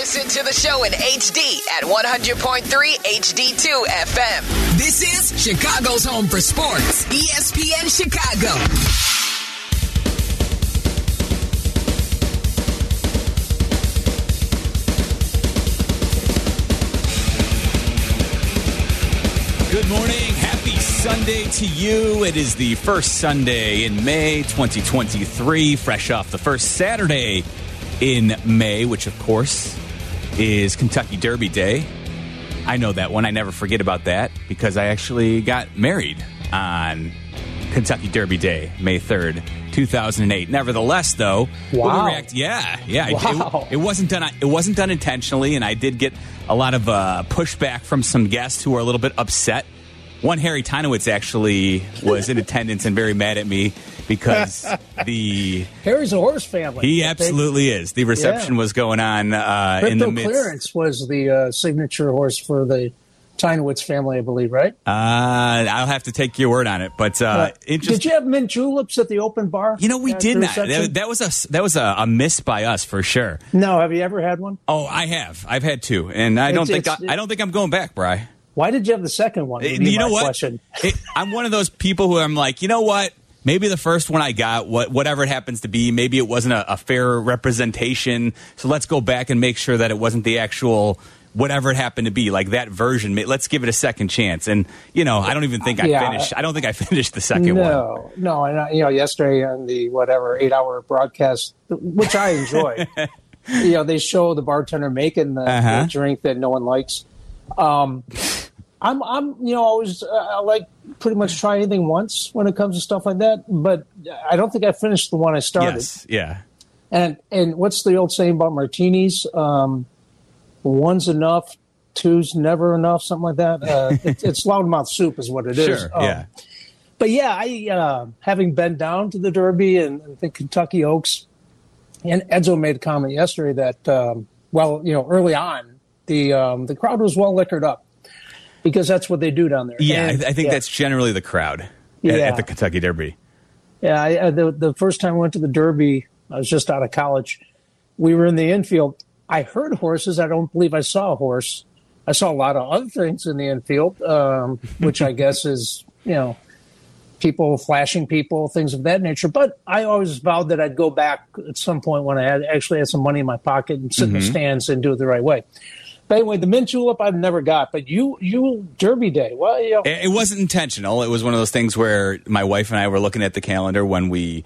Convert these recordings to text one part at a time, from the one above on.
Listen to the show in HD at 100.3 HD2 FM. This is Chicago's home for sports, ESPN Chicago. Good morning. Happy Sunday to you. It is the first Sunday in May 2023, fresh off the first Saturday in May, which of course is Kentucky Derby Day. I know that one. I never forget about that because I actually got married on Kentucky Derby Day, May 3rd, 2008. Nevertheless, though, Wow. react- yeah, yeah. it- Wow. It, it wasn't done. It wasn't done intentionally, and I did get a lot of uh, pushback from some guests who were a little bit upset. One Harry Teinowitz actually was in attendance and very mad at me because the Harry's a horse family. he absolutely is. The reception Yeah. was going on uh, in the midst. Clearance was the uh, signature horse for the Teinowitz family, I believe, right? Uh, I'll have to take your word on it, but uh, it did you have mint juleps at the open bar? You know, we did not. That, that was a that was a, a miss by us for sure. no, have you ever had one? Oh, I have. I've had two, and I don't think I, I don't think I'm going back, Bry. Why did you have the second one? You know what? It, I'm one of those people who I'm like, you know what? Maybe the first one I got, what whatever it happens to be, maybe it wasn't a, a fair representation. So let's go back and make sure that it wasn't the actual whatever it happened to be, like that version. Let's give it a second chance. And you know, I don't even think I Yeah. finished. I don't think I finished the second one. No, no, and you know, yesterday on the whatever eight-hour broadcast, which I enjoy, you know, they show the bartender making the, Uh-huh. the drink that no one likes. Um, I'm, I'm, you know, I always uh, I like pretty much try anything once when it comes to stuff like that, but I don't think I finished the one I started. Yes, yeah. And and what's the old saying about martinis? Um, one's enough, two's never enough, something like that. Uh, it, it's loudmouth soup, is what it is. Sure, Um, yeah. but yeah, I uh, having been down to the Derby and, and the Kentucky Oaks, and Edzo made a comment yesterday that um, well, you know, early on the um, the crowd was well liquored up because that's what they do down there. Yeah, I, And- I think yeah. that's generally the crowd at, Yeah. at the Kentucky Derby. Yeah, I, I, the the first time I went to the Derby, I was just out of college. We were in the infield. I heard horses. I don't believe I saw a horse. I saw a lot of other things in the infield, um, which I guess is you know people flashing people, things of that nature. But I always vowed that I'd go back at some point when I had actually had some money in my pocket and sit in the stands and do it the right way. But anyway, the mint julep I've never got, but you you Derby Day. Well, you know, It, it wasn't intentional. It was one of those things where my wife and I were looking at the calendar when we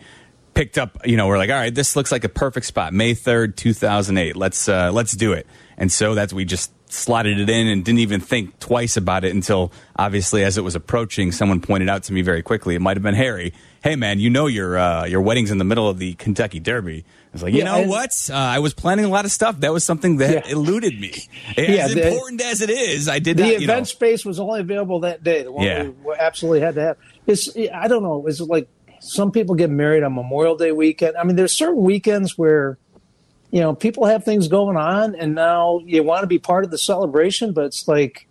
picked up. You know, we're like, all right, this looks like a perfect spot. May third, two thousand eight. Let's uh, let's do it. And so that's we just slotted it in and didn't even think twice about it until obviously as it was approaching, someone pointed out to me very quickly. It might have been Harry. Hey man, you know your uh, your wedding's in the middle of the Kentucky Derby. I was like, you Yeah, know what? Uh, I was planning a lot of stuff. That was something that Yeah. eluded me. As Yeah, the- important as it is, I did the not. event You know, space was only available that day. The one Yeah. we we absolutely had to have. It's I don't know. it's like some people get married on Memorial Day weekend? I mean, there's certain weekends where you know people have things going on, and now you want to be part of the celebration, but it's like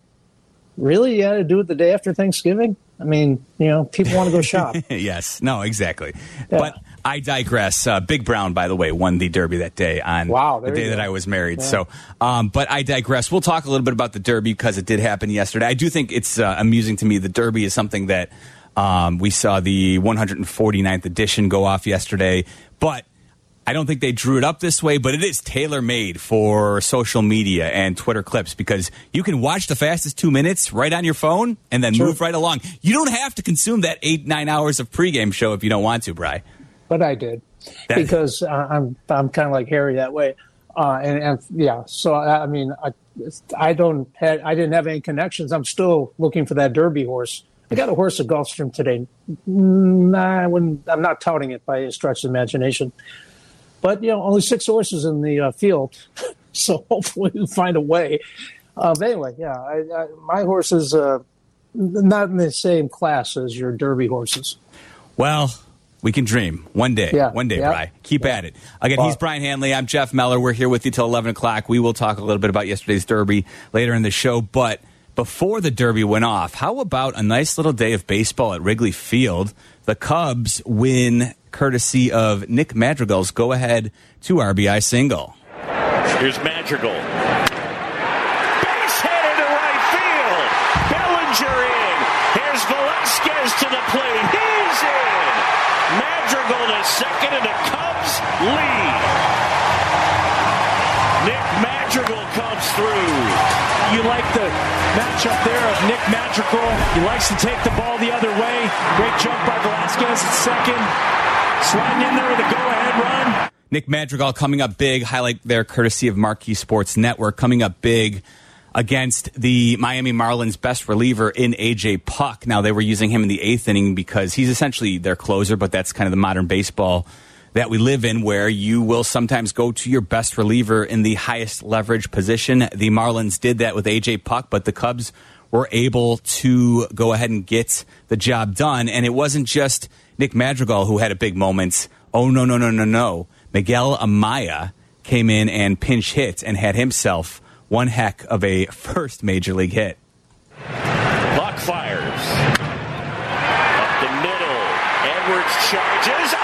really you got to do it the day after Thanksgiving. I mean, you know, people want to go shop. yes, no, exactly. But I digress. Uh, Big Brown, by the way, won the Derby that day on Wow, the day that. I was married. So, um, but I digress. We'll talk a little bit about the Derby because it did happen yesterday. I do think it's uh, amusing to me. The Derby is something that um, we saw the 149th edition go off yesterday, but. I don't think they drew it up this way, but it is tailor made for social media and Twitter clips because you can watch the fastest two minutes right on your phone and then Sure. move right along. You don't have to consume that eight, nine hours of pregame show if you don't want to, Bry. but I did because uh, I'm I'm kind of like Harry that way, uh, and, and yeah. So I I mean, I I don't had I didn't have any connections. I'm still looking for that Derby horse. I got a horse at Gulfstream today. Nah, I wouldn't, I'm not touting it by a stretch of imagination, but you know, only six horses in the uh, field, so hopefully we'll find a way. Uh, but anyway, yeah, I, I, my horse is uh, not in the same class as your Derby horses. Well, we can dream one day. Yeah, one day, yeah. Bry. Keep at it. Again, he's Brian Hanley. I'm Jeff Meller. We're here with you till 11 o'clock. We will talk a little bit about yesterday's Derby later in the show. But before the Derby went off, how about a nice little day of baseball at Wrigley Field? The Cubs win courtesy of Nick Madrigal's go ahead to RBI single. Here's Madrigal. Base hit into right field. Bellinger in. Here's Velazquez to the plate. He's in. Madrigal to second, and the Cubs lead. Nick Madrigal comes through. You like the matchup there of Nick Madrigal. He likes to take the ball the other way. Great jump by Velazquez at second. Sliding in there with a go-ahead run. Nick Madrigal coming up big. Highlight there courtesy of Marquee Sports Network. Coming up big against the Miami Marlins best reliever in AJ Puk. Now they were using him in the eighth inning because he's essentially their closer, but that's kind of the modern baseball that we live in where you will sometimes go to your best reliever in the highest leverage position. The Marlins did that with AJ Puk, but the Cubs were able to go ahead and get the job done. And it wasn't just Nick Madrigal who had a big moment. Oh, no, no, no, no, no. Miguel Amaya came in and pinch hit and had himself one heck of a first major league hit. Puk fires. Up the middle. Edwards charges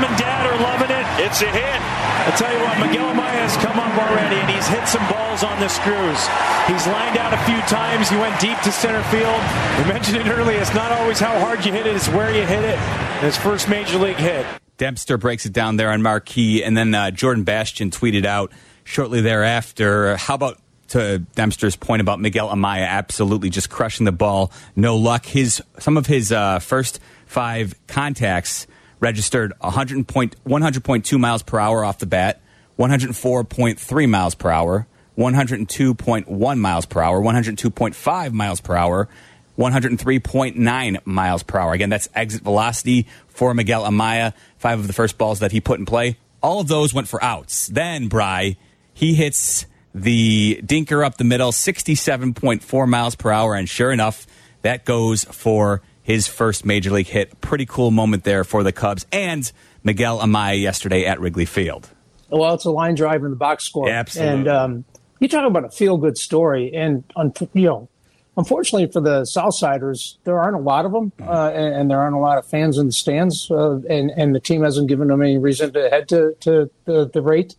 Mom and dad are loving it. It's a hit. I tell you what, Miguel Amaya has come up already, and he's hit some balls on the screws. He's lined out a few times. He went deep to center field. We mentioned it earlier. It's not always how hard you hit it; it's where you hit it. His first major league hit. Dempster breaks it down there on Marquee, and then uh, Jordan Bastian tweeted out shortly thereafter. How about to Dempster's point about Miguel Amaya absolutely just crushing the ball, no luck. His some of his uh, first five contacts registered 100 point, 100.2 miles per hour off the bat, 104.3 miles per hour, 102.1 miles per hour, 102.5 miles per hour, 103.9 miles per hour. Again, that's exit velocity for Miguel Amaya. Five of the first balls that he put in play, all of those went for outs. Then, Bry, he hits the dinker up the middle, 67.4 miles per hour, and sure enough, that goes for his first major league hit. Pretty cool moment there for the Cubs and Miguel Amaya yesterday at Wrigley Field. Well, it's a line drive in the box score. Yeah, absolutely. And um, you talk about a feel good story, and you know, unfortunately for the Southsiders, there aren't a lot of them, uh, and, and, there aren't a lot of fans in the stands, uh, and and the team hasn't given them any reason to head to to the, the rate.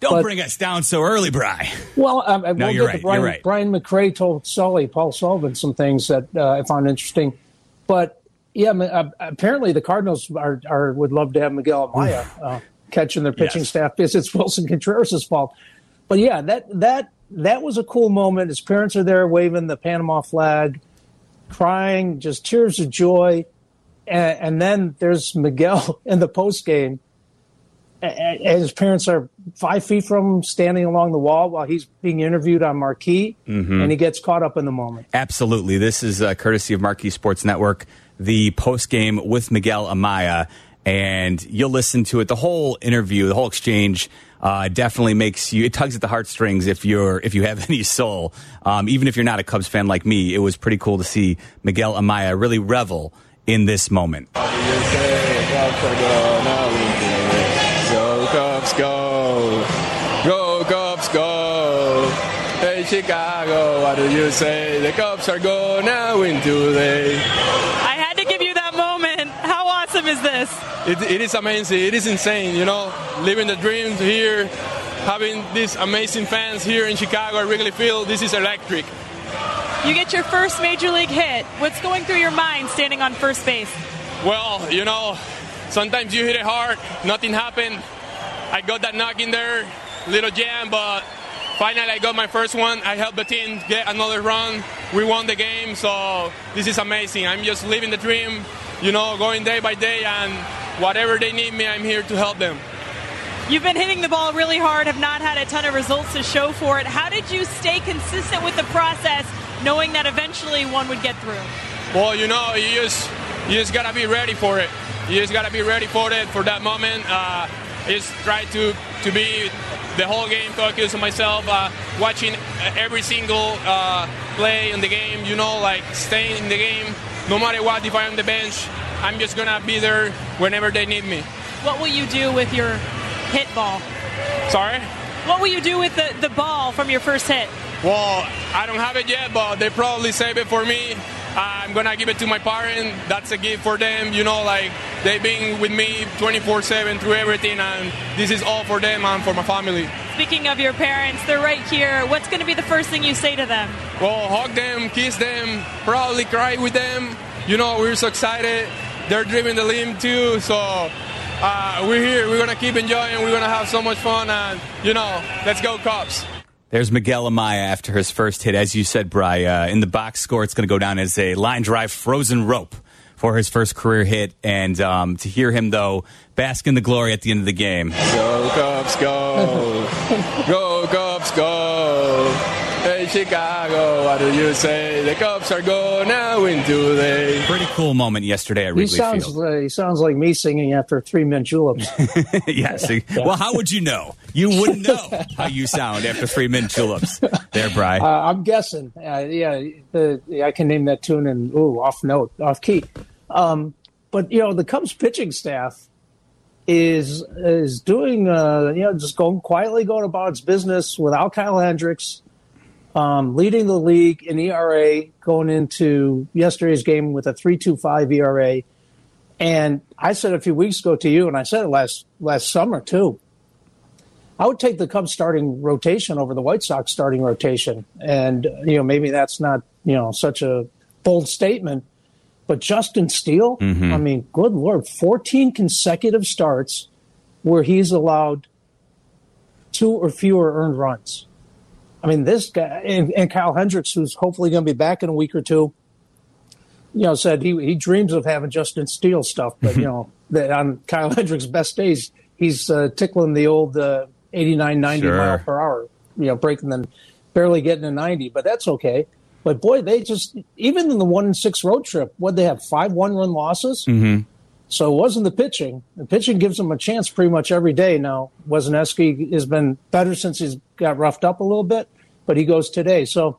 Don't but, bring us down so early, Bry. Well, um, no, we'll you're right. Brian, you're right. Brian McRae told Sully, Paul Sullivan, some things that uh, I found interesting. But yeah, uh, apparently the Cardinals are, are would love to have Miguel Amaya uh, catching their pitching Yes. staff because it's Willson Contreras' fault. But yeah, that that that was a cool moment. His parents are there waving the Panama flag, crying, just tears of joy. And, and then there's Miguel in the post game. And his parents are five feet from him, standing along the wall while he's being interviewed on Marquee, and he gets caught up in the moment. Absolutely. This is uh, courtesy of Marquee Sports Network, the post game with Miguel Amaya. And you'll listen to it. The whole interview, the whole exchange, uh, definitely makes you. It tugs at the heartstrings if you're if you have any soul. Um, even if you're not a Cubs fan like me, it was pretty cool to see Miguel Amaya really revel in this moment. Cubs go, go Cubs go. Hey Chicago, what do you say? The Cubs are gonna win today. I had to give you that moment. How awesome is this? It, it is amazing. It is insane. You know, living the dream here, having these amazing fans here in Chicago at Wrigley Field. This is electric. You get your first major league hit. What's going through your mind standing on first base? Well, you know, sometimes you hit it hard, nothing happened. I got that knock in there, little jam, but finally I got my first one. I helped the team get another run. We won the game, so this is amazing. I'm just living the dream, you know, going day by day, and whatever they need me, I'm here to help them. You've been hitting the ball really hard, have not had a ton of results to show for it. How did you stay consistent with the process, knowing that eventually one would get through? Well, you know, you just you just gotta be ready for it. You just gotta be ready for it for that moment. Uh, just try to to be the whole game focused on myself, uh, watching every single uh, play in the game. You know, like staying in the game, no matter what. If I'm on the bench, I'm just gonna be there whenever they need me. What will you do with your hit ball? Sorry. What will you do with the, the ball from your first hit? Well, I don't have it yet, but they probably save it for me. I'm gonna give it to my parents. That's a gift for them. You know, like they've been with me 24/7 through everything, and this is all for them and for my family. Speaking of your parents, they're right here. What's going to be the first thing you say to them? Well, hug them, kiss them, probably cry with them. You know, we're so excited. They're driving the limb too, so uh, we're here. We're gonna keep enjoying. We're gonna have so much fun, and you know, let's go Cubs. There's Miguel Amaya after his first hit. As you said, Bry, uh, in the box score, it's going to go down as a line drive frozen rope for his first career hit. And um, to hear him, though, bask in the glory at the end of the game. Go Cubs, go! go Cubs, go! Hey Chicago, what do you say? The Cubs are going now into the. Pretty cool moment yesterday at Wrigley he sounds, Field. Uh, he sounds like me singing after three mint juleps. yes. Well, how would you know? You wouldn't know how you sound after three mint juleps. There, Bry. Uh, I'm guessing. Uh, yeah, the, I can name that tune and ooh, off note, off key. Um, but you know, the Cubs pitching staff is is doing uh, you know just going quietly going about its business without Kyle Hendricks, um, leading the league in ERA going into yesterday's game with a three two five ERA. And I said a few weeks ago to you, and I said it last last summer too. I would take the Cubs starting rotation over the White Sox starting rotation, and you know maybe that's not you know such a bold statement, but Justin Steele, I mean, good lord, 14 consecutive starts where he's allowed two or fewer earned runs. I mean, this guy and, and Kyle Hendricks, who's hopefully going to be back in a week or two, you know, said he he dreams of having Justin Steele stuff, but you know that on Kyle Hendricks' best days, he's uh, tickling the old uh, 89, 90 Sure. mile per hour, you know, breaking them, barely getting a 90, but that's okay. But boy, they just even in the one and six road trip, what they have five one run losses. Mm-hmm. So it wasn't the pitching. The pitching gives them a chance pretty much every day. Now, Wesneski has been better since he's got roughed up a little bit, but he goes today. So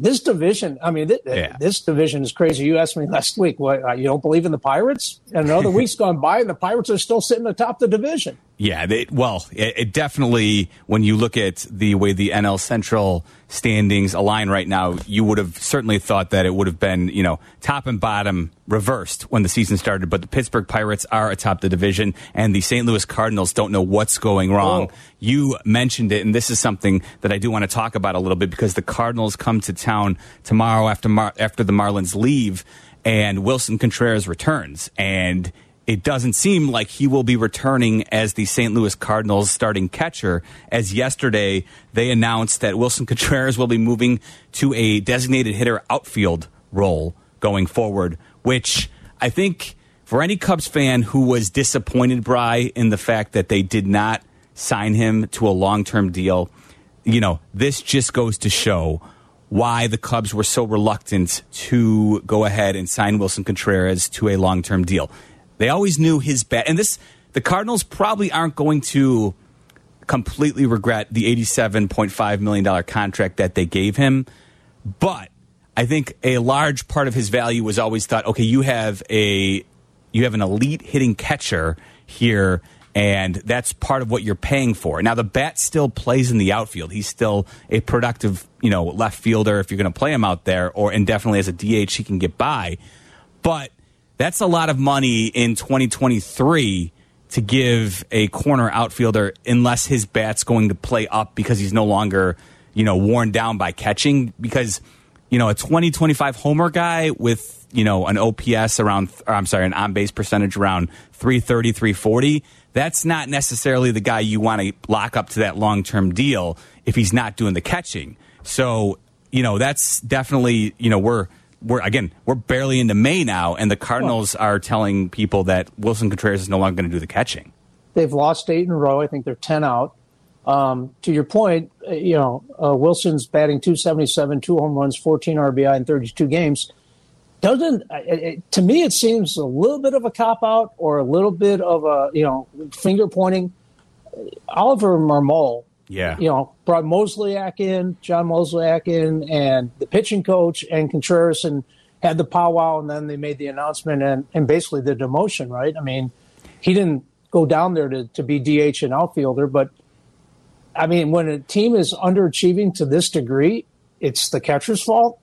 this division, I mean, th- Yeah. this division is crazy. You asked me last week, what, uh, you don't believe in the Pirates? And another week's gone by, and the Pirates are still sitting atop the division. Yeah, they, well, it, it definitely, when you look at the way the NL Central standings align right now, you would have certainly thought that it would have been, you know, top and bottom reversed when the season started. But the Pittsburgh Pirates are atop the division, and the St. Louis Cardinals don't know what's going wrong. Oh. You mentioned it, and this is something that I do want to talk about a little bit because the Cardinals come to town tomorrow after Mar- after the Marlins leave, and Willson Contreras returns, and it doesn't seem like he will be returning as the St. Louis Cardinals starting catcher. As yesterday, they announced that Willson Contreras will be moving to a designated hitter outfield role going forward, which I think for any Cubs fan who was disappointed, Bry, in the fact that they did not sign him to a long term deal, you know, this just goes to show why the Cubs were so reluctant to go ahead and sign Willson Contreras to a long term deal. They always knew his bat, and this the Cardinals probably aren't going to completely regret the eighty-seven point five million dollar contract that they gave him, but I think a large part of his value was always thought, okay, you have a you have an elite hitting catcher here, and that's part of what you're paying for. Now the bat still plays in the outfield. He's still a productive, you know, left fielder if you're going to play him out there, or and definitely as a DH he can get by. But that's a lot of money in 2023 to give a corner outfielder unless his bat's going to play up because he's no longer, you know, worn down by catching because you know, a 20 25 homer guy with, you know, an OPS around I'm sorry, an on-base percentage around 330 340, that's not necessarily the guy you want to lock up to that long-term deal if he's not doing the catching. So, you know, that's definitely, you know, we're we're again we're barely into May now, and the Cardinals are telling people that Willson Contreras is no longer going to do the catching. They've lost eight in a row. I think they're 10 out. Um, to your point, uh, you know, uh, Willson's batting 277, two home runs, 14 RBI in 32 games. Doesn't, uh, it, to me, it seems a little bit of a cop out or a little bit of a, you know, finger pointing. Oliver Marmol, Yeah, you know, brought Mozeliak in, John Mozeliak in, and the pitching coach and Contreras and had the powwow, and then they made the announcement and, and basically the demotion, right? I mean, he didn't go down there to, to be DH and outfielder, but I mean, when a team is underachieving to this degree, it's the catcher's fault.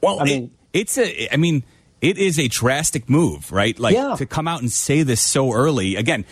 Well, I it- mean- it's a. I mean, it is a drastic move, right? Like Yeah. to come out and say this so early. Again,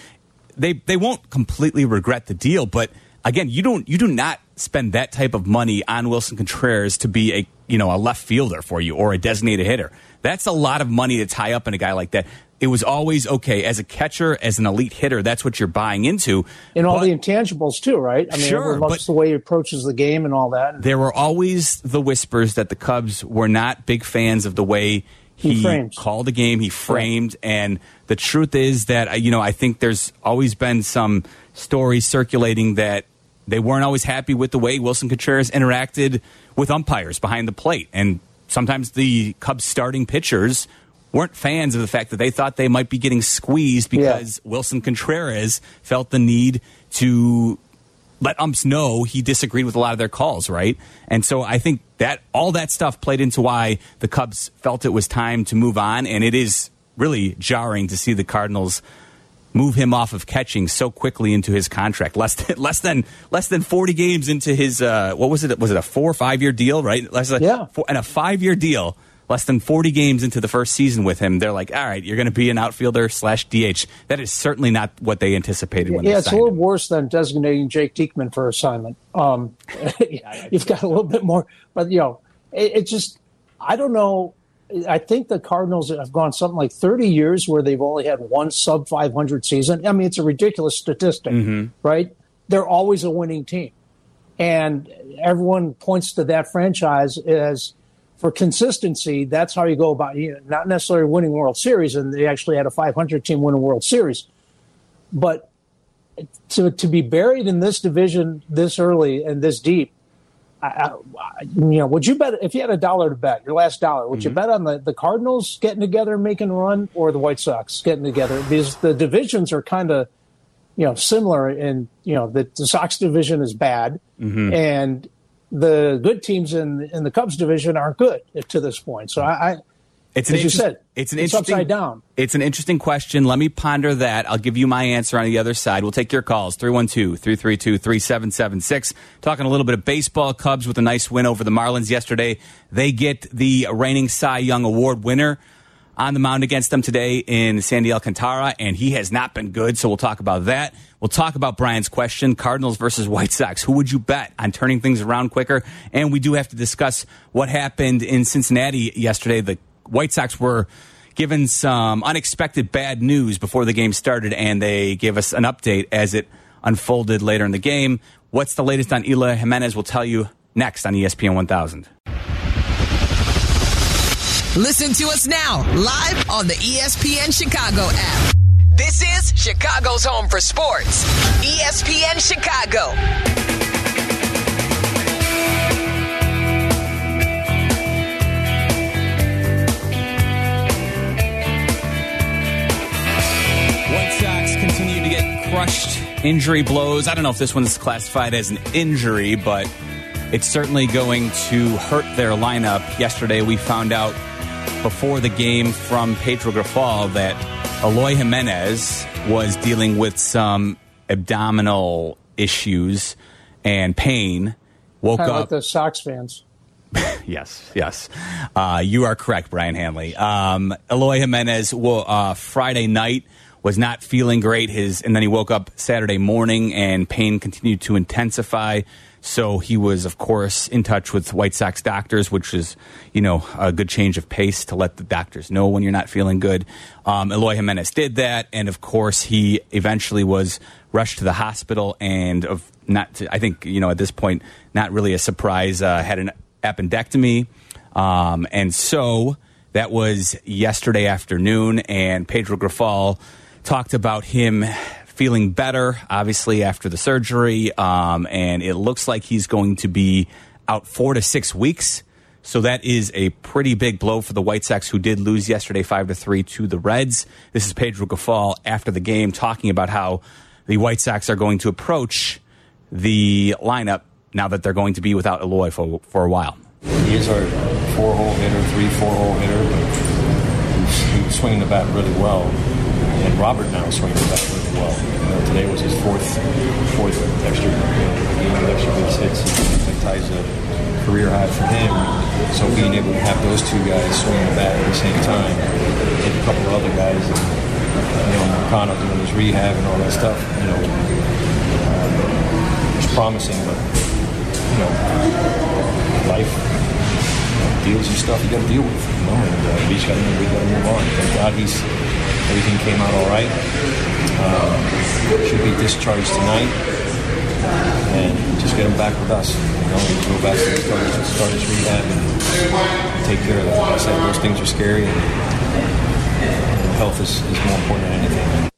they they won't completely regret the deal, but again, you don't you do not spend that type of money on Willson Contreras to be a you know a left fielder for you or a designated hitter. That's a lot of money to tie up in a guy like that. It was always okay as a catcher, as an elite hitter. That's what you're buying into. And all But- the intangibles too, right? I mean, Sure, loves the way he approaches the game and all that. there were always the whispers that the Cubs were not big fans of the way he, He called the game, he framed, and the truth is that uh, you know I think there's always been some stories circulating that they weren't always happy with the way Willson Contreras interacted with umpires behind the plate, and sometimes the Cubs starting pitchers weren't fans of the fact that they thought they might be getting squeezed because Willson Contreras felt the need to let umps know he disagreed with a lot of their calls, right? And so I think that all that stuff played into why the Cubs felt it was time to move on. And it is really jarring to see the Cardinals move him off of catching so quickly into his contract. Less than less than less than forty games into his uh, what was it? Was it a four or five year deal? Right? Less than, Yeah. four, and a five year deal. Less than forty games into the first season with him, they're like, "All right, you're going to be an outfielder slash DH." That is certainly not what they anticipated when yeah, they it's a little him. worse than designating Jake Diekman for assignment. Um, you've got a little bit more, but you know, it, it just I don't know. I think the Cardinals have gone something like 30 years where they've only had one sub 500 season. I mean, it's a ridiculous statistic, Mm-hmm. right? They're always a winning team, and everyone points to that franchise as for consistency. That's how you go about you know, not necessarily winning World Series, and they actually had a 500 team win a World Series, but to to be buried in this division this early and this deep, I, I, you know, would you bet if you had a dollar to bet, your last dollar, would you mm-hmm. bet on the, the Cardinals getting together and making a run, or the White Sox getting together? Because the divisions are kind of, you know, similar. In you know, the, the Sox division is bad, mm-hmm. and the good teams in in the Cubs division aren't good to this point. So I, I It's an As you said, it's an it's interesting upside down. It's an interesting question. Let me ponder that. I'll give you my answer on the other side. We'll take your calls 312-332-3776. Talking a little bit of baseball. Cubs with a nice win over the Marlins yesterday. They get the reigning Cy Young Award winner on the mound against them today in Sandy Alcantara, and he has not been good. So we'll talk about that. We'll talk about Brian's question: Cardinals versus White Sox. Who would you bet on turning things around quicker? And we do have to discuss what happened in Cincinnati yesterday. The White Sox were given some unexpected bad news before the game started, and they gave us an update as it unfolded later in the game. What's the latest on Eloy Jimenez? We'll tell you next on ESPN 1000. Listen to us now, live on the ESPN Chicago app. This is Chicago's home for sports. ESPN Chicago. Crushed injury blows. I don't know if this one's classified as an injury, but it's certainly going to hurt their lineup. Yesterday, we found out before the game from Pedro Grifol that Eloy Jimenez was dealing with some abdominal issues and pain. Woke kind of up like the Sox fans. Yes, yes. Uh, you are correct, Brian Hanley. Um, Eloy Jimenez wo- uh, Friday night was not feeling great. His and then he woke up Saturday morning and pain continued to intensify. So he was, of course, in touch with White Sox doctors, which is, you know, a good change of pace to let the doctors know when you're not feeling good. Um, Eloy Jimenez did that, and of course, he eventually was rushed to the hospital. And of not, to, I think, you know, at this point, not really a surprise. Uh, had an appendectomy, um, and so that was yesterday afternoon. And Pedro Grifol talked about him feeling better, obviously, after the surgery. Um, and it looks like he's going to be out four to six weeks. So that is a pretty big blow for the White Sox, who did lose yesterday five to three to the Reds. This is Pedro Grifol after the game talking about how the White Sox are going to approach the lineup now that they're going to be without Eloy for, for a while. He is our four-hole hitter, three, four-hole hitter, but he's swinging the bat really well. Robert now swinging the bat really well. You know, today was his fourth, fourth extra, game with extra base hits. He ties a career high for him. So being able to have those two guys swinging the bat at the same time, and a couple of other guys, and, you know, Moncada doing his rehab and all that stuff, you know, it's promising, but you know, life deals and stuff you got to deal with, you know, and uh, we just got to move on. Thank God he's everything came out all right. Um, should be discharged tonight, and just get him back with us. You know, and go back to start, start his rehab and take care of that. Like I said, those things are scary, and, and health is, is more important than anything.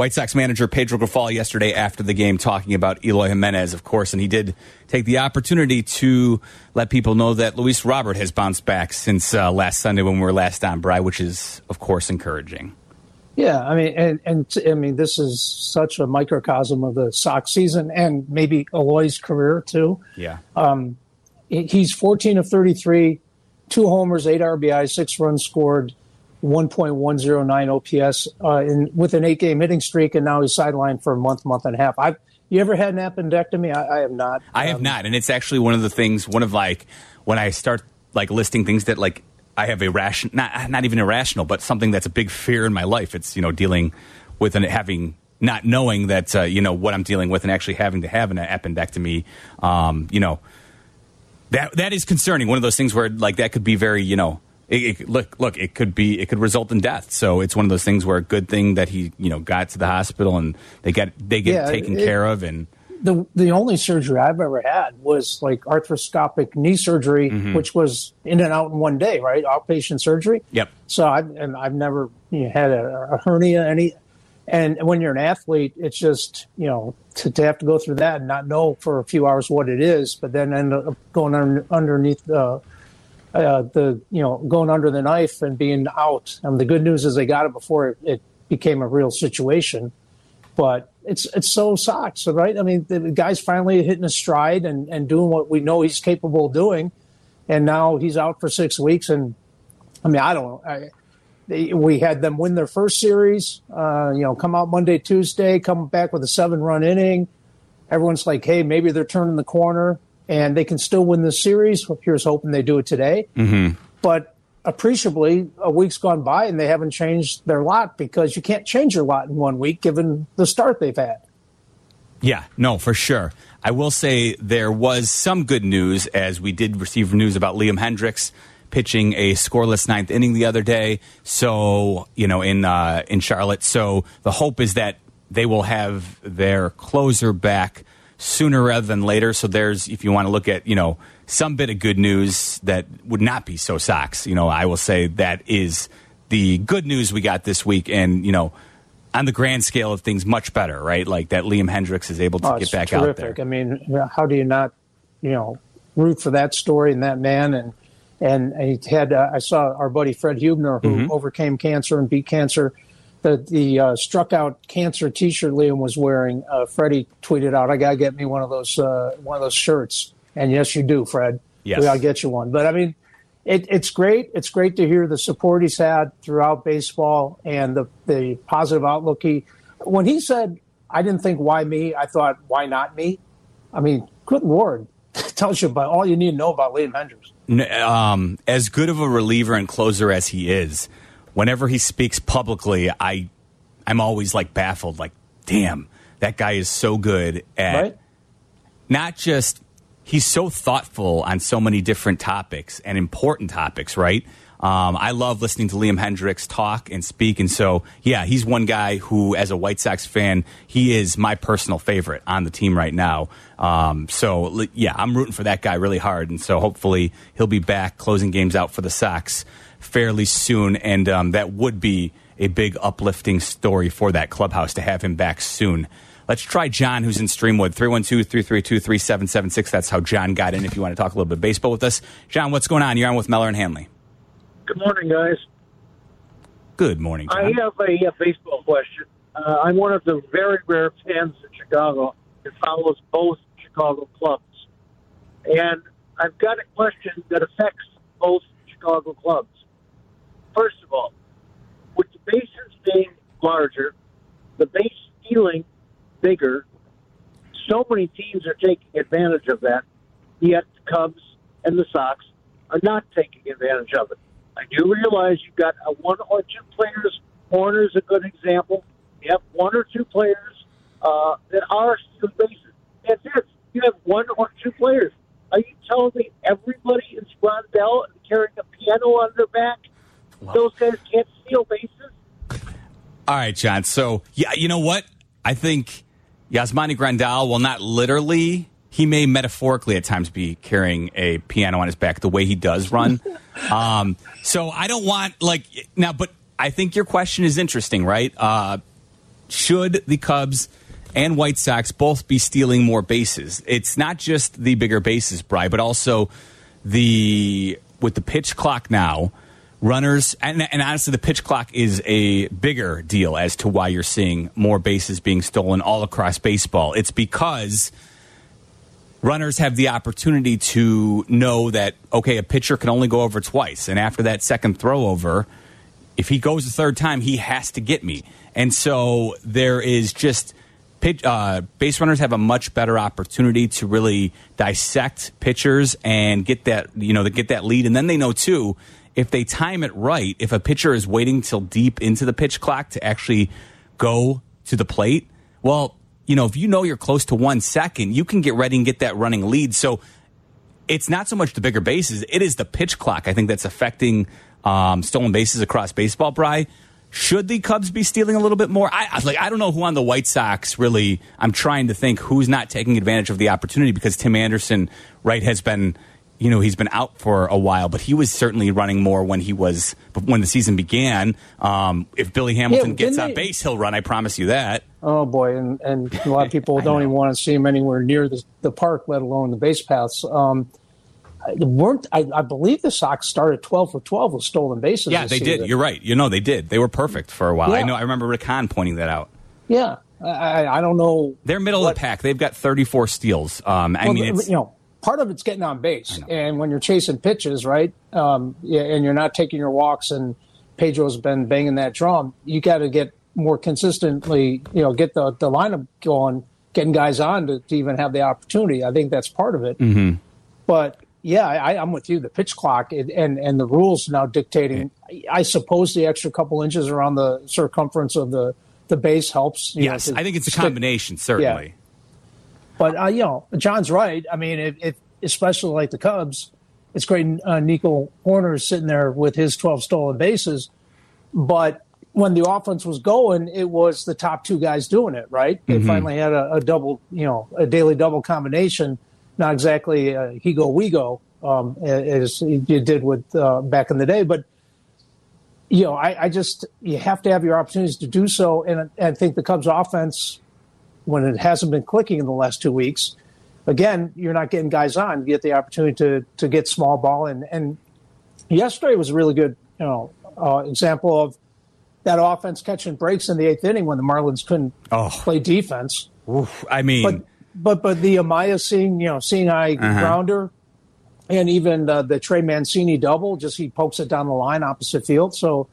White Sox manager Pedro Grifol yesterday after the game talking about Eloy Jimenez, of course, and he did take the opportunity to let people know that Luis Robert has bounced back since uh, last Sunday when we were last on Bry, which is, of course, encouraging. Yeah, I mean, and, and I mean, this is such a microcosm of the Sox season and maybe Eloy's career too. Yeah. Um, he's 14 of 33, two homers, eight RBI, six runs scored, 1.109 OPS uh, in, with an eight game hitting streak, and now he's sidelined for a month, month and a half. I've, you ever had an appendectomy? I, I have not. I have um, not, and it's actually one of the things. One of like when I start like listing things that like I have a ration, not not even irrational, but something that's a big fear in my life. It's you know dealing with and having not knowing that uh, you know what I'm dealing with and actually having to have an appendectomy. Um, you know that that is concerning. One of those things where like that could be very you know. It, it, look, look! It could be. It could result in death. So it's one of those things where a good thing that he, you know, got to the hospital and they get they get yeah, taken it, care of. And the the only surgery I've ever had was like arthroscopic knee surgery, mm-hmm. which was in and out in one day, right? Outpatient surgery. Yep. So I've and I've never you know, had a, a, hernia any, and when you're an athlete, it's just you know to, to, have to go through that and not know for a few hours what it is, but then end up going un, underneath the uh, the you know going under the knife and being out. And the good news is they got it before it, it became a real situation. But it's it's so sucks, right? I mean, the guy's finally hitting a stride and, and doing what we know he's capable of doing, and now he's out for six weeks. And I mean, I don't know. I, they, we had them win their first series, uh, you know, come out Monday, Tuesday, come back with a seven run inning. Everyone's like, hey, maybe they're turning the corner and they can still win the series. Here's hoping they do it today. Mm-hmm. But appreciably, a week's gone by and they haven't changed their lot because you can't change your lot in one week given the start they've had. Yeah, no, for sure. I will say there was some good news as we did receive news about Liam Hendriks pitching a scoreless ninth inning the other day. So you know in uh, in Charlotte. So the hope is that they will have their closer back sooner rather than later. So there's, if you want to look at, you know, some bit of good news that would not be so Sox, you know, I will say that is the good news we got this week. And, you know, on the grand scale of things, much better, right? Like that Liam Hendriks is able to oh, get back terrific. out there. I mean, how do you not, you know, root for that story and that man? And, and he had, uh, I saw our buddy Fred Huebner who mm-hmm. overcame cancer and beat cancer the the uh, struck out cancer T-shirt Liam was wearing. Uh, Freddie tweeted out, "I gotta get me one of those uh, one of those shirts." And yes, you do, Fred. Yes, we gotta get you one. But I mean, it, it's great. It's great to hear the support he's had throughout baseball and the the positive outlook. He when he said, "I didn't think why me," I thought, "Why not me?" I mean, good lord, tells you about all you need to know about Liam Hendriks. Um, as good of a reliever and closer as he is whenever he speaks publicly, I I'm always like baffled. Like, damn, that guy is so good at right? not just he's so thoughtful on so many different topics and important topics, right? Um, I love listening to Liam Hendriks talk and speak. And so, yeah, he's one guy who, as a White Sox fan, he is my personal favorite on the team right now. Um, so, yeah, I'm rooting for that guy really hard. And so, hopefully, he'll be back closing games out for the Sox fairly soon, and um, that would be a big uplifting story for that clubhouse to have him back soon. Let's try John, who's in Streamwood, 312 332 3776. That's how John got in if you want to talk a little bit baseball with us. John, what's going on? You're on with Meller and Hanley. Good morning, guys. Good morning, John. I have a, a baseball question. Uh, I'm one of the very rare fans in Chicago that follows both Chicago clubs. And I've got a question that affects both Chicago clubs. First of all, with the bases being larger, the base stealing bigger, so many teams are taking advantage of that. Yet the Cubs, and the Sox are not taking advantage of it. I do realize you've got a one or two players. Hoerner's a good example. You have one or two players uh, that are stealing bases. That's it. You have one or two players. Are you telling me everybody is Ron Bell and carrying a piano on their back? Those guys can't steal bases. All right, John. So, yeah, you know what? I think Yasmani Grandal will not literally, he may metaphorically at times be carrying a piano on his back the way he does run. um, so I don't want, like, now, but I think your question is interesting, right? Uh, should the Cubs and White Sox both be stealing more bases? It's not just the bigger bases, Bry, but also the, with the pitch clock now, runners. And, and, honestly the pitch clock is a bigger deal as to why you're seeing more bases being stolen all across baseball. It's because runners have the opportunity to know that okay a pitcher can only go over twice. And after that second throw over if he goes the third time he has to get me. And so there is just pitch, uh, base runners have a much better opportunity to really dissect pitchers and get that you know get that lead. And then they know too if they time it right, if a pitcher is waiting till deep into the pitch clock to actually go to the plate, well, you know, if you know you're close to one second, you can get ready and get that running lead. So it's not so much the bigger bases, it is the pitch clock, I think, that's affecting um, stolen bases across baseball, Bry. Should the Cubs be stealing a little bit more? I, I like. I don't know who on the White Sox really. I'm trying to think who's not taking advantage of the opportunity because Tim Anderson, right, has been you know he's been out for a while, but he was certainly running more when he was when the season began. Um, if Billy Hamilton yeah, gets on they, base, he'll run. I promise you that. Oh boy, and and a lot of people don't even want to see him anywhere near the, the park, let alone the base paths. Um, weren't I, I, believe the Sox started twelve for twelve with stolen bases. Yeah, they season. did. You're right. You know they did. They were perfect for a while. Yeah. I know. I remember Rick Hahn pointing that out. Yeah, I, I don't know. They're middle what, of the pack. They've got 34 steals. Um, I well, mean, it's, you know part of it's getting on base. And when you're chasing pitches, right, um, and you're not taking your walks, and Pedro's been banging that drum, you got to get more consistently, you know, get the, the lineup going, getting guys on to, to even have the opportunity. I think that's part of it. Mm-hmm. But yeah, I, am with you. The pitch clock and, and, and the rules now dictating. I suppose the extra couple inches around the circumference of the the base helps. yes, know, I think it's a combination. Certainly. Yeah. But uh, you know, John's right. I mean, if, if especially like the Cubs, it's great. Uh, Nico Hoerner is sitting there with his 12 stolen bases, but when the offense was going, it was the top two guys doing it. Right? They mm-hmm. finally had a, a, double, you know, a daily double combination. Not exactly uh, he go we go um, as you did with uh, back in the day, but you know, I, I, just you have to have your opportunities to do so, and I think the Cubs offense when it hasn't been clicking in the last two weeks, again, you're not getting guys on. You get the opportunity to to get small ball, and and yesterday was a really good you know uh, example of that offense catching breaks in the eighth inning when the Marlins couldn't oh. play defense. Oof, I mean, but but but the Amaya seeing you know seeing eye uh-huh. grounder. And even uh, the Trey Mancini double, just he pokes it down the line opposite field. So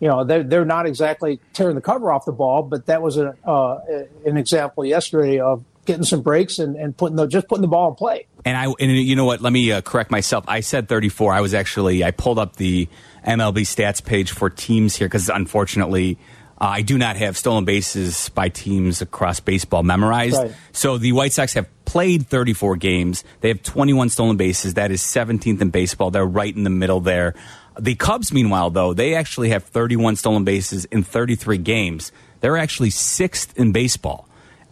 you know they're they're not exactly tearing the cover off the ball, but that was a uh, an example yesterday of getting some breaks and, and putting the just putting the ball in play. And I and you know what? Let me uh, correct myself. I said 34. I was actually I pulled up the MLB stats page for teams here because unfortunately. Uh, I do not have stolen bases by teams across baseball memorized. Right. So the White Sox have played 34 games. They have 21 stolen bases. That is 17th in baseball. They're right in the middle there. The Cubs, meanwhile, though, they actually have 31 stolen bases in 33 games. They're actually sixth in baseball.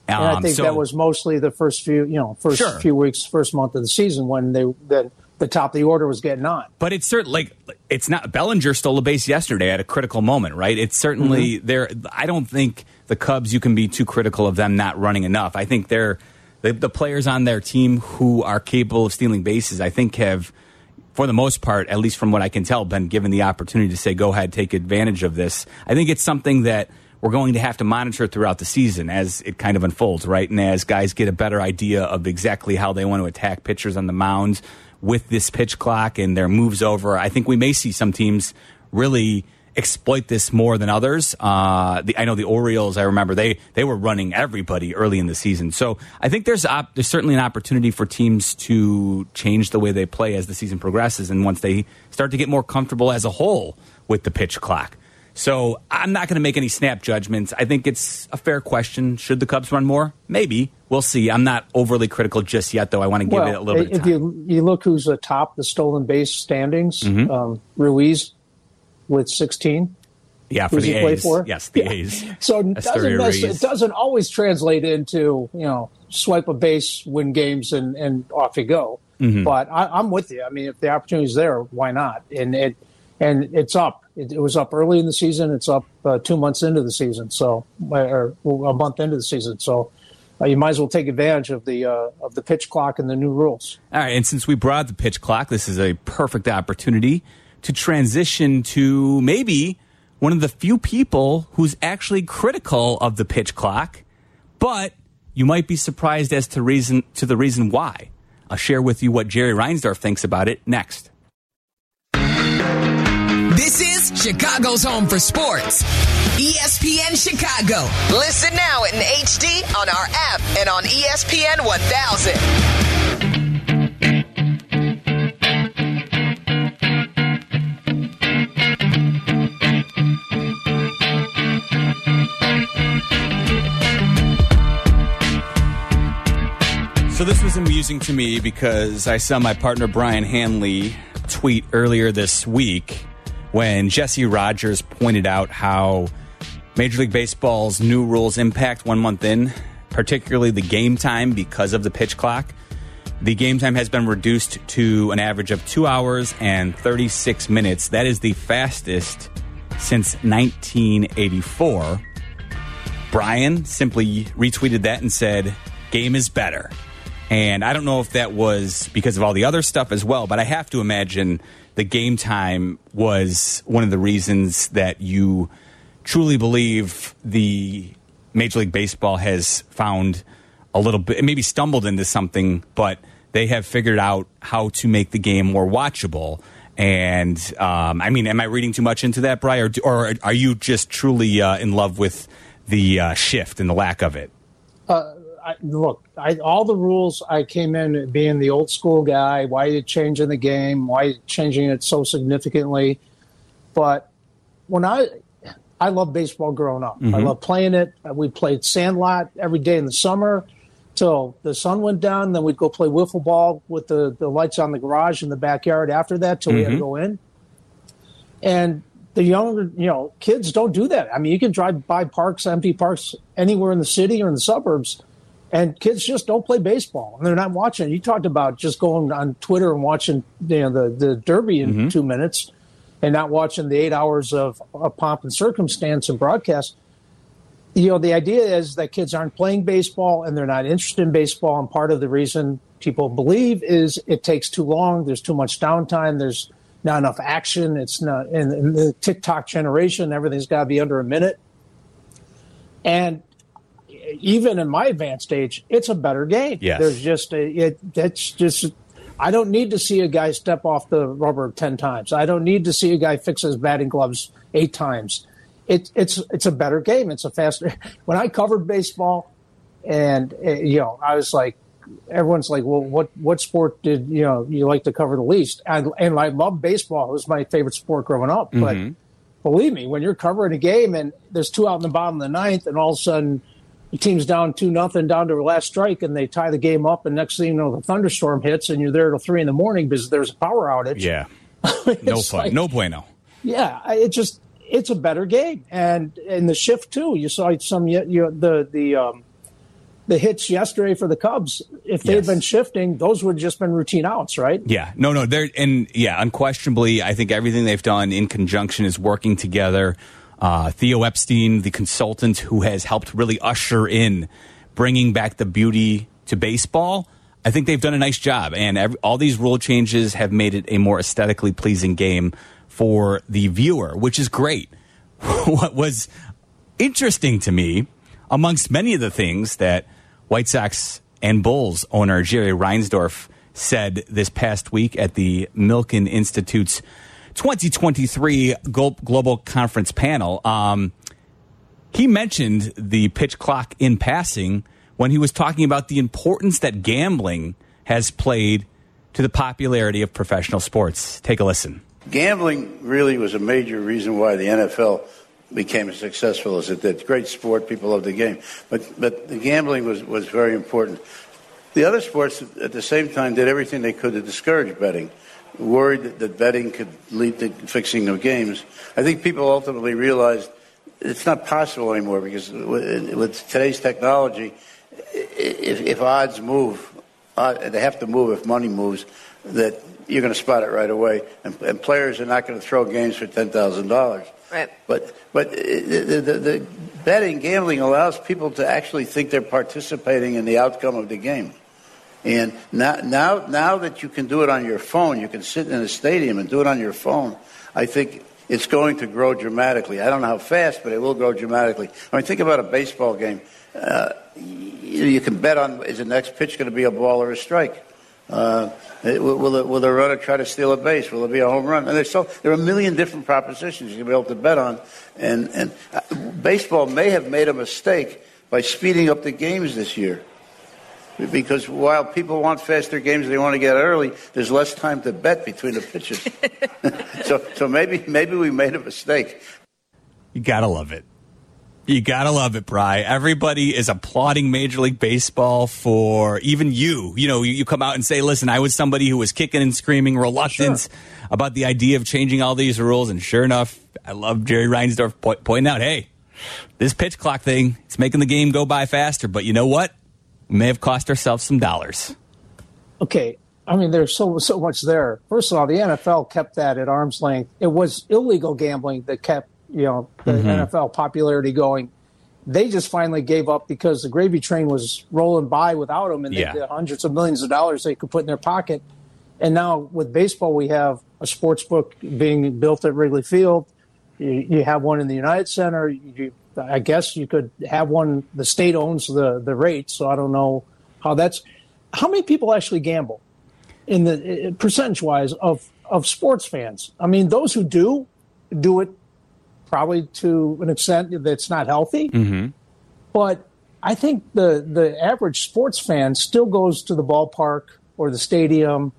Um, and I um, think so, that was mostly the first few, you know, first sure. few weeks, first month of the season when they the, the top of the order was getting on. But it's certainly like it's not Bellinger stole a base yesterday at a critical moment, right? It's certainly mm-hmm. there. I don't think the Cubs you can be too critical of them not running enough. I think they're the, the players on their team who are capable of stealing bases. I think have for the most part, at least from what I can tell, been given the opportunity to say, go ahead, take advantage of this. I think it's something that we're going to have to monitor throughout the season as it kind of unfolds, right? And as guys get a better idea of exactly how they want to attack pitchers on the mound with this pitch clock and their moves over, I think we may see some teams really exploit this more than others. Uh, the, I know the Orioles. I remember they they were running everybody early in the season. So I think there's op, there's certainly an opportunity for teams to change the way they play as the season progresses, and once they start to get more comfortable as a whole with the pitch clock. So I'm not going to make any snap judgments. I think it's a fair question. Should the Cubs run more? Maybe. We'll see. I'm not overly critical just yet, though. I want to give well, it a little bit of If you, you look who's atop the stolen base standings, Mhm. um, Ruiz with 16. yeah, for the he A's. for? Yes, the Yeah. A's. So it doesn't, Ruiz. it doesn't always translate into, you know, swipe a base, win games, and, and off you go. Mhm. But I, I'm with you. I mean, if the opportunity's there, why not? And it and it's up. It, it was up early in the season. It's up uh, two months into the season, so or a month into the season. So uh, you might as well take advantage of the uh, of the pitch clock and the new rules. All right, and since we brought the pitch clock, this is a perfect opportunity to transition to maybe one of the few people who's actually critical of the pitch clock, but you might be surprised as to reason to the reason why. I'll share with you what Jerry Reinsdorf thinks about it next. This is Chicago's home for sports. ESPN Chicago. Listen now in HD on our app and on ESPN 1000. So this was amusing to me because I saw my partner Brian Hanley tweet earlier this week when Jesse Rogers pointed out how Major League Baseball's new rules impact one month in, particularly the game time because of the pitch clock. The game time has been reduced to an average of two hours and 36 minutes. That is the fastest since 1984. Brian simply retweeted that and said, Game is better. And I don't know if that was because of all the other stuff as well, but I have to imagine the game time was one of the reasons that you truly believe the Major League Baseball has found a little bit, maybe stumbled into something, but they have figured out how to make the game more watchable. And um, I mean, am I reading too much into that, Brian, or, or are you just truly uh, in love with the uh, shift and the lack of it? Uh, I, look, I, all the rules. I came in being the old school guy. Why are you changing the game? Why are you changing it so significantly? But when I, I love baseball growing up. I Mhm. love playing it. We played Sandlot every day in the summer till the sun went down. Then we'd go play wiffle ball with the, the lights on the garage in the backyard. After that, till we had to Mhm. go in. And the younger, you know, kids don't do that. I mean, you can drive by parks, empty parks anywhere in the city or in the suburbs, and kids just don't play baseball and they're not watching. You talked about just going on Twitter and watching, you know, the the Derby in mm-hmm. two minutes, and not watching the eight hours of, of pomp and circumstance and broadcast. You know, the idea is that kids aren't playing baseball and they're not interested in baseball, and part of the reason people believe is it takes too long. There's too much downtime. There's not enough action. It's not in, in the TikTok generation. Everything's got to be under a minute. And even in my advanced age, it's a better game. Yes. There's just a, it. That's just. I don't need to see a guy step off the rubber ten times. I don't need to see a guy fix his batting gloves eight times. It, it's it's a better game. It's a faster. When I covered baseball, and uh, you know, I was like, everyone's like, well, what what sport did you know you like to cover the least? And, and I love baseball. It was my favorite sport growing up. But Mhm. believe me, when you're covering a game and there's two out in the bottom of the ninth, and all of a sudden the team's down two nothing down to a last strike, and they tie the game up, and next thing you know, the thunderstorm hits, and you're there till three in the morning because there's a power outage. Yeah. No fun. like- no bueno. Yeah, it just it's a better game, and and the shift too. You saw some you know, the the um, the hits yesterday for the Cubs. If they'd Yes. been shifting, those would have just been routine outs, right? Yeah, no, no, they're and yeah, unquestionably, I think everything they've done in conjunction is working together. Uh, Theo Epstein, the consultant who has helped really usher in bringing back the beauty to baseball, I think they've done a nice job, and every, all these rule changes have made it a more aesthetically pleasing game for the viewer, which is great. what was interesting to me, amongst many of the things that White Sox and Bulls owner Jerry Reinsdorf said this past week at the Milken Institute's 2023 Global Conference panel. Um, he mentioned the pitch clock in passing when he was talking about the importance that gambling has played to the popularity of professional sports. Take a listen. Gambling really was a major reason why the NFL became as successful as it did. Great sport, people love the game, but but the gambling was was very important. The other sports at the same time did everything they could to discourage betting, worried that, that betting could lead to fixing of games. I think people ultimately realized it's not possible anymore because with, with today's technology, if, if odds move, uh, they have to move if money moves, that you're going to spot it right away, and, and players are not going to throw games for ten thousand dollars. Right. But but the, the, the betting gambling allows people to actually think they're participating in the outcome of the game. And now, now, now that you can do it on your phone, you can sit in a stadium and do it on your phone. I think it's going to grow dramatically. I don't know how fast, but it will grow dramatically. I mean, think about a baseball game. Uh, you, can bet on is the next pitch going to be a ball or a strike. Uh, will, will the runner try to steal a base? Will it be a home run? And there's so there are a million different propositions you can be able to bet on. And, and uh, baseball may have made a mistake by speeding up the games this year. Because while people want faster games, they want to get early. There's less time to bet between the pitches. so, so maybe maybe we made a mistake. You gotta love it. You gotta love it, Bry. Everybody is applauding Major League Baseball for even you. You know, you, you come out and say, "Listen, I was somebody who was kicking and screaming, reluctant sure. about the idea of changing all these rules." And sure enough, I love Jerry Reinsdorf po- pointing out, "Hey, this pitch clock thing, it's making the game go by faster." But you know what? We may have cost ourselves some dollars. Okay, I mean, there's so so much there. First of all, the NFL kept that at arm's length. It was illegal gambling that kept you know the mm-hmm. NFL popularity going. They just finally gave up because the gravy train was rolling by without them, and yeah. the hundreds of millions of dollars they could put in their pocket. And now with baseball, we have a sports book being built at Wrigley Field. You, you have one in the United Center. You I guess you could have one. The state owns the the rate, so I don't know how that's. How many people actually gamble in the percentage wise of of sports fans? I mean, those who do do it probably to an extent that's not healthy, mm-hmm. but I think the the average sports fan still goes to the ballpark or the stadium,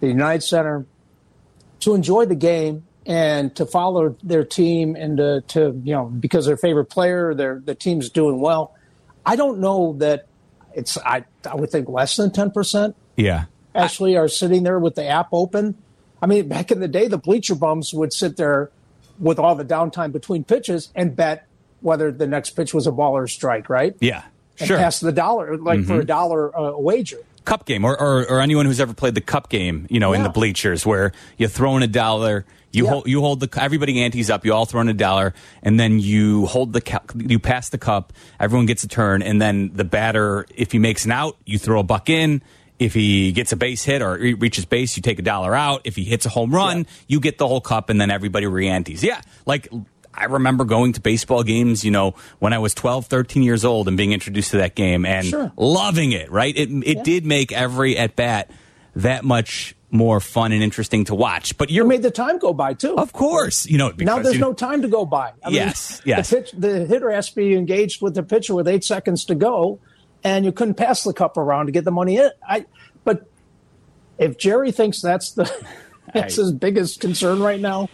the United Center, to enjoy the game and to follow their team and to, to you know because their favorite player, their the team's doing well. I don't know that it's I I would think less than ten percent. Yeah, actually are sitting there with the app open. I mean, back in the day, the bleacher bums would sit there with all the downtime between pitches and bet whether the next pitch was a ball or a strike, right? Yeah, and sure. Pass the dollar like mm-hmm. for a mm-hmm. dollar uh, wager cup game or, or, or, anyone who's ever played the cup game, you know, yeah. in the bleachers where you throw in a dollar, you yeah. hold you hold the everybody antes up. You all throw in a dollar, and then you hold the you pass the cup. Everyone gets a turn, and then the batter, if he makes an out, you throw a buck in. If he gets a base hit or reaches base, you take a dollar out. If he hits a home run, yeah. you get the whole cup, and then everybody re-antes. Yeah, like I remember going to baseball games, you know, when I was 12, 13 years old and being introduced to that game and sure. loving it, right? It, it yeah. did make every at bat that much more fun and interesting to watch. But you made the time go by too. Of course, you know. now there's you no time to go by. I yes, mean, yes. The, pitch, the, hitter has to be engaged with the pitcher with eight seconds to go, and you couldn't pass the cup around to get the money in. I, but if Jerry thinks that's the that's his biggest concern right now,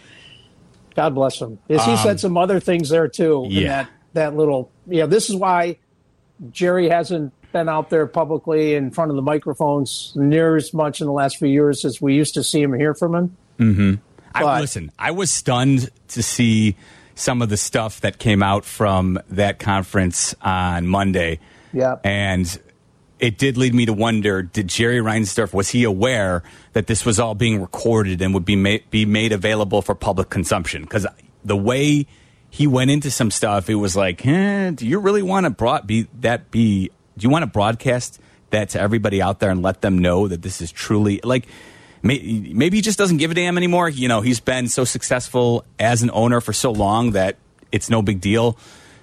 God bless him. Is he um, said some other things there too? Yeah. that that little yeah. This is why Jerry hasn't been out there publicly in front of the microphones near as much in the last few years as we used to see him hear from him. Mm-hmm. I, listen, I was stunned to see some of the stuff that came out from that conference on Monday. Yeah. And it did lead me to wonder did Jerry Reinsdorf, was he aware that this was all being recorded and would be, ma- be made available for public consumption? Because the way he went into some stuff, it was like, eh, do you really want to be that be do you want to broadcast that to everybody out there and let them know that this is truly like maybe he just doesn't give a damn anymore. You know, he's been so successful as an owner for so long that it's no big deal,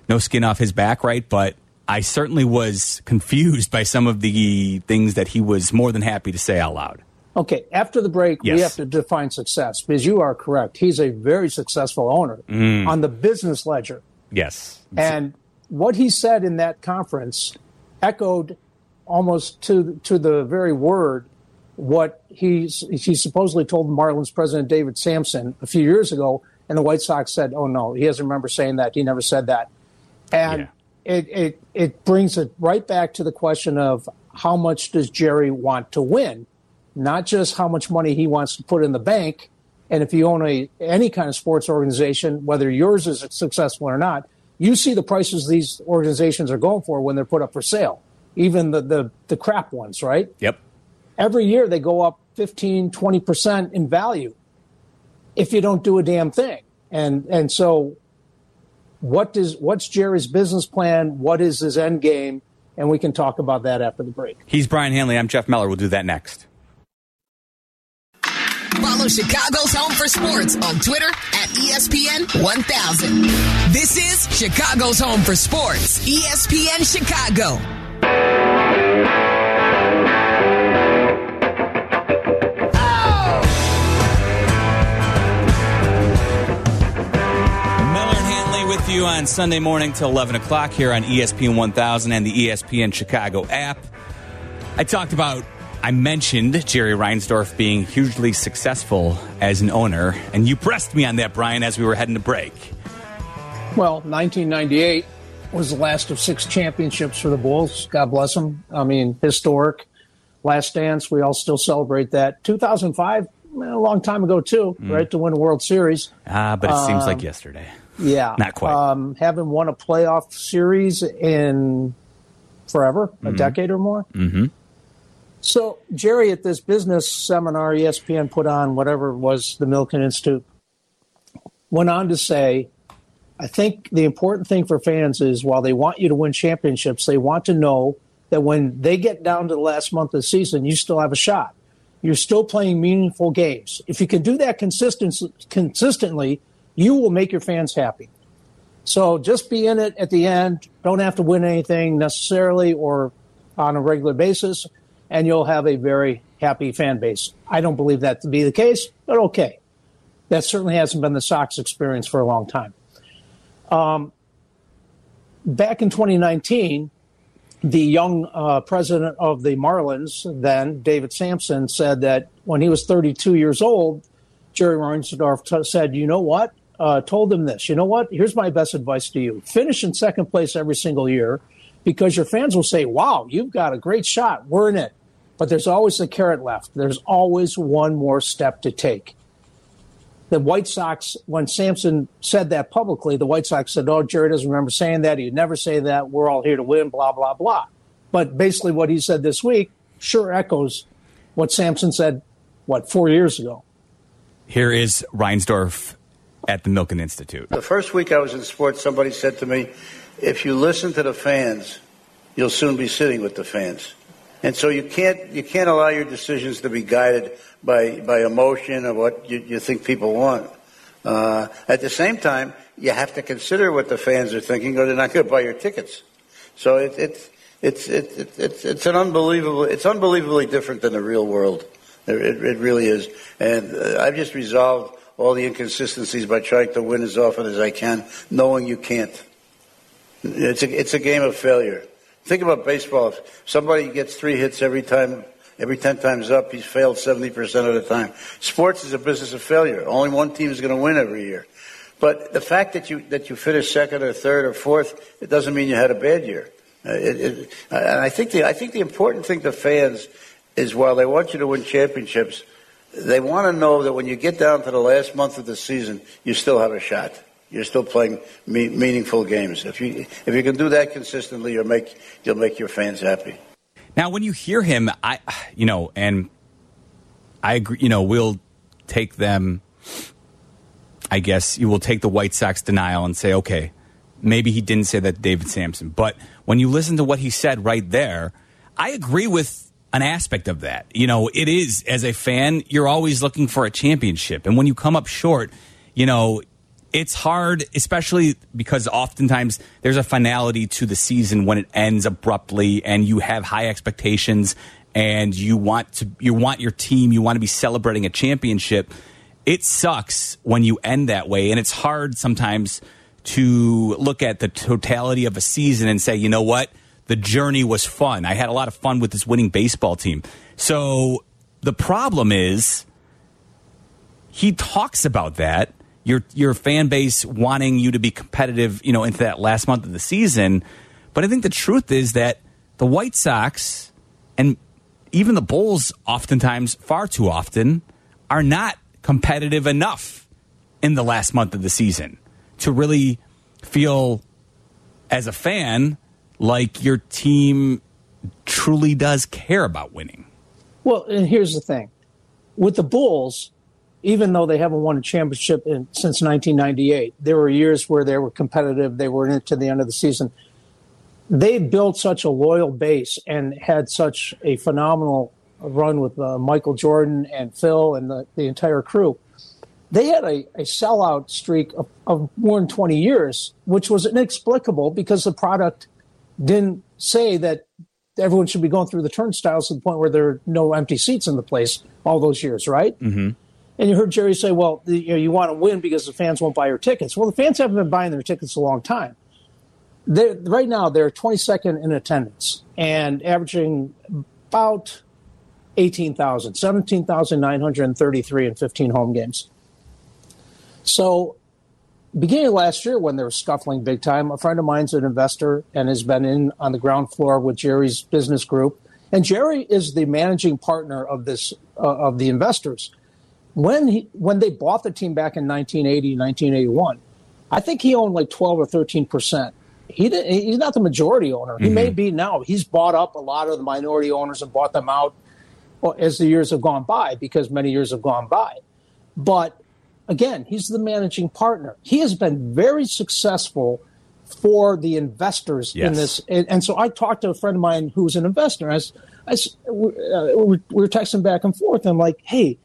no skin off his back, right? But I certainly was confused by some of the things that he was more than happy to say out loud. Okay, after the break, Yes. we have to define success because you are correct. He's a very successful owner Mm. on the business ledger. Yes. And what he said in that conference echoed almost to to the very word what he's he supposedly told Marlins president David Samson a few years ago, and the White Sox said, "Oh no, he doesn't remember saying that. He never said that." And it, it it brings it right back to the question of how much does Jerry want to win, not just how much money he wants to put in the bank. And if you own a any kind of sports organization, whether yours is successful or not, you see the prices these organizations are going for when they're put up for sale, even the the, the crap ones, right? Yep. Every year they go up 15, 20% in value if you don't do a damn thing. And and so what does what's Jerry's business plan? What is his end game? And we can talk about that after the break. He's Brian Hanley. I'm Jeff Meller. We'll do that next. Follow Chicago's Home for Sports on Twitter at ESPN 1000. This is Chicago's Home for Sports, ESPN Chicago. With you on Sunday morning till 11 o'clock here on ESPN 1000 and the ESPN Chicago app. I talked about, I mentioned Jerry Reinsdorf being hugely successful as an owner, and you pressed me on that, Brian, as we were heading to break. Well, 1998 was the last of six championships for the Bulls. God bless them. I mean, historic. Last dance, we all still celebrate that. 2005, a long time ago too, right? To win a World Series. Ah, but it seems like Um, yesterday. Yeah, Not quite. Um, haven't won a playoff series in forever, a decade or more. Mm-hmm. So Jerry, at this business seminar ESPN put on, whatever it was, the Milken Institute, went on to say, I think the important thing for fans is while they want you to win championships, they want to know that when they get down to the last month of the season, you still have a shot. You're still playing meaningful games. If you can do that consistent, consistently, you will make your fans happy. So just be in it at the end. Don't have to win anything necessarily or on a regular basis, and you'll have a very happy fan base. I don't believe that to be the case, but okay. That certainly hasn't been the Sox experience for a long time. Um, back in 2019, the young uh, president of the Marlins, then David Samson, said that when he was 32 years old, Jerry Reinsdorf t- said, "You know what?" Uh, told them this. You know what? Here's my best advice to you: finish in second place every single year, because your fans will say, "Wow, you've got a great shot. We're in it." But there's always a carrot left. There's always one more step to take the White Sox, when Samson said that publicly, the White Sox said, Oh, Jerry doesn't remember saying that. He'd never say that. We're all here to win, blah, blah, blah. But basically, what he said this week sure echoes what Samson said, what, four years ago. Here is Reinsdorf at the Milken Institute. The first week I was in sports, somebody said to me, if you listen to the fans, you'll soon be sitting with the fans. And so you can't, you can't allow your decisions to be guided by, by emotion or what you, you think people want. Uh, at the same time, you have to consider what the fans are thinking or they're not going to buy your tickets. So it, it, it's, it, it, it's, it's an unbelievable, it's unbelievably different than the real world. It, it, really is. And uh, I've just resolved all the inconsistencies by trying to win as often as I can, knowing you can't. It's a, it's a game of failure. Think about baseball. If somebody gets three hits every time, every 10 times up, he's failed 70% of the time. Sports is a business of failure. Only one team is going to win every year. But the fact that you, that you finish second or third or fourth, it doesn't mean you had a bad year. Uh, it, it, and I think the, I think the important thing to fans is while they want you to win championships, they want to know that when you get down to the last month of the season, you still have a shot. You're still playing me- meaningful games. If you if you can do that consistently, you'll make you'll make your fans happy. Now, when you hear him, I, you know, and I agree, you know, we'll take them, I guess you will take the White Sox denial and say, okay, maybe he didn't say that to David Samson. But when you listen to what he said right there, I agree with an aspect of that. You know, it is, as a fan, you're always looking for a championship. And when you come up short, you know, it's hard, especially because oftentimes there's a finality to the season when it ends abruptly and you have high expectations and you want to you want your team, you want to be celebrating a championship. It sucks when you end that way and it's hard sometimes to look at the totality of a season and say, "You know what? The journey was fun. I had a lot of fun with this winning baseball team." So the problem is he talks about that your your fan base wanting you to be competitive, you know, into that last month of the season. But I think the truth is that the White Sox and even the Bulls, oftentimes, far too often, are not competitive enough in the last month of the season to really feel as a fan like your team truly does care about winning. Well, and here's the thing with the Bulls, even though they haven't won a championship in, since 1998, there were years where they were competitive. They were in it to the end of the season. They built such a loyal base and had such a phenomenal run with uh, Michael Jordan and Phil and the, the entire crew. They had a, a sellout streak of, of more than 20 years, which was inexplicable because the product didn't say that everyone should be going through the turnstiles to the point where there are no empty seats in the place all those years, right? Mm-hmm. And you heard Jerry say, well, you, know, you want to win because the fans won't buy your tickets. Well, the fans haven't been buying their tickets a long time. They're, right now, they're 22nd in attendance and averaging about 18,000, 17,933 in 15 home games. So, beginning of last year, when they were scuffling big time, a friend of mine's an investor and has been in on the ground floor with Jerry's business group. And Jerry is the managing partner of this uh, of the investors. When he when they bought the team back in 1980 1981 i think he owned like 12 or 13 percent. He did, he's not the majority owner. He mm-hmm. may be now. He's bought up a lot of the minority owners and bought them out as the years have gone by because many years have gone by. But again he's the managing partner he has been very successful for the investors yes. in this and, and, so i talked to a friend of mine who's an investor I, I, uh, we were texting back and forth i'm like hey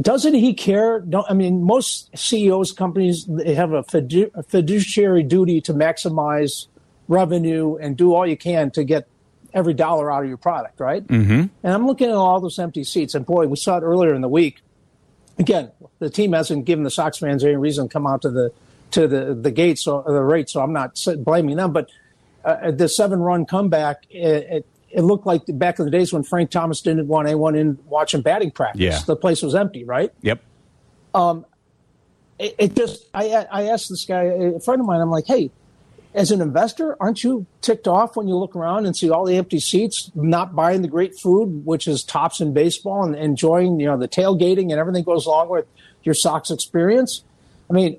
doesn't he care? Don't, I mean, most CEOs, companies, they have a, fidu- a fiduciary duty to maximize revenue and do all you can to get every dollar out of your product, right? Mm-hmm. And I'm looking at all those empty seats, and boy, we saw it earlier in the week. Again, the team hasn't given the Sox fans any reason to come out to the to the the gates or the rate, so I'm not blaming them. But uh, the seven run comeback, it, it, it looked like back in the days when Frank Thomas didn't want anyone in watching batting practice. Yeah. The place was empty, right? Yep. Um, it, it, just, I, I asked this guy, a friend of mine, I'm like, hey, as an investor, aren't you ticked off when you look around and see all the empty seats, not buying the great food, which is tops in baseball, and enjoying, you know, the tailgating and everything goes along with your Sox experience? I mean,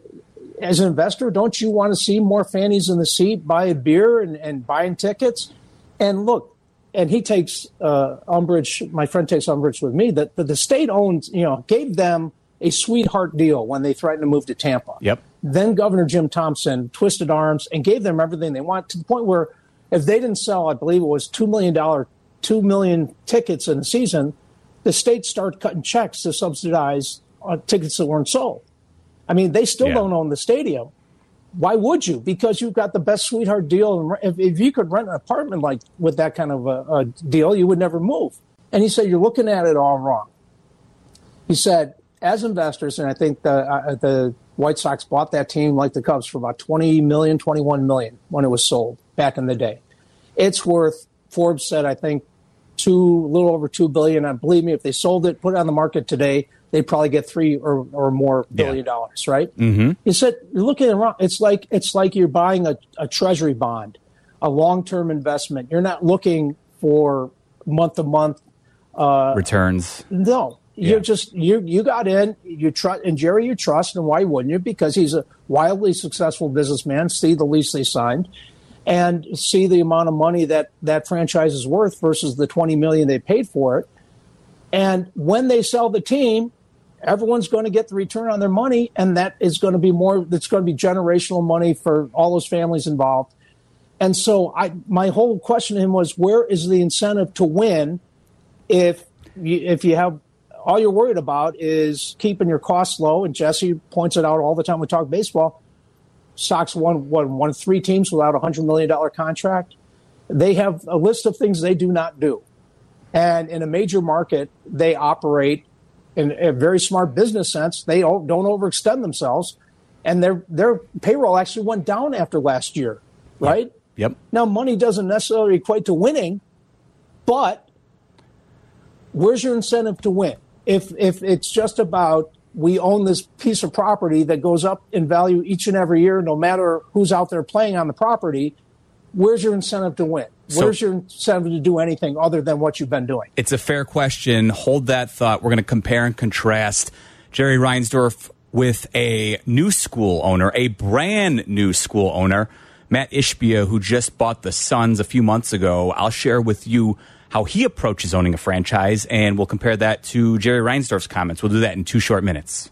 as an investor, don't you want to see more fannies in the seat, buy a beer and, and buying tickets? And look, and he takes uh, umbrage. My friend takes umbrage with me that, that the state owns, you know, gave them a sweetheart deal when they threatened to move to Tampa. Yep. Then Governor Jim Thompson twisted arms and gave them everything they want to the point where if they didn't sell, I believe it was two million dollar, two million tickets in the season, the state started cutting checks to subsidize uh, tickets that weren't sold. I mean, they still yeah. don't own the stadium, why would you? Because you've got the best sweetheart deal. If, if you could rent an apartment like with that kind of a, a deal, you would never move. And he said, you're looking at it all wrong. He said, as investors, and I think the, uh, the White Sox bought that team like the Cubs for about 20 million, 21 million when it was sold back in the day. It's worth, Forbes said, I think, two, a little over two billion. And believe me, if they sold it, put it on the market today, they'd probably get three or, or more billion yeah. dollars, right? Mm-hmm. You said you're looking it It's like it's like you're buying a, a treasury bond, a long term investment. You're not looking for month to month uh, returns. No, you're just you you got in you trust and Jerry you trust and why wouldn't you because he's a wildly successful businessman see the lease they signed and see the amount of money that that franchise is worth versus the 20 million they paid for it and when they sell the team everyone's going to get the return on their money, and that is going to be more. That's going to be generational money for all those families involved. And so, I my whole question to him was, where is the incentive to win if you, if you have all you're worried about is keeping your costs low. And Jesse points it out all the time we talk baseball. Sox won, won, won three teams without a $100 million contract. They have a list of things they do not do. And in a major market, they operate in a very smart business sense. They don't overextend themselves. And their, their payroll actually went down after last year, right? Yep. Now, money doesn't necessarily equate to winning, but where's your incentive to win? If, if it's just about we own this piece of property that goes up in value each and every year, no matter who's out there playing on the property, where's your incentive to win? Where's So- your incentive to do anything other than what you've been doing? It's a fair question. Hold that thought. We're going to compare and contrast Jerry Reinsdorf with a new school owner, a brand new school owner, Matt Ishbia, who just bought the Suns a few months ago. I'll share with you how he approaches owning a franchise, and we'll compare that to Jerry Reinsdorf's comments. We'll do that in two short minutes.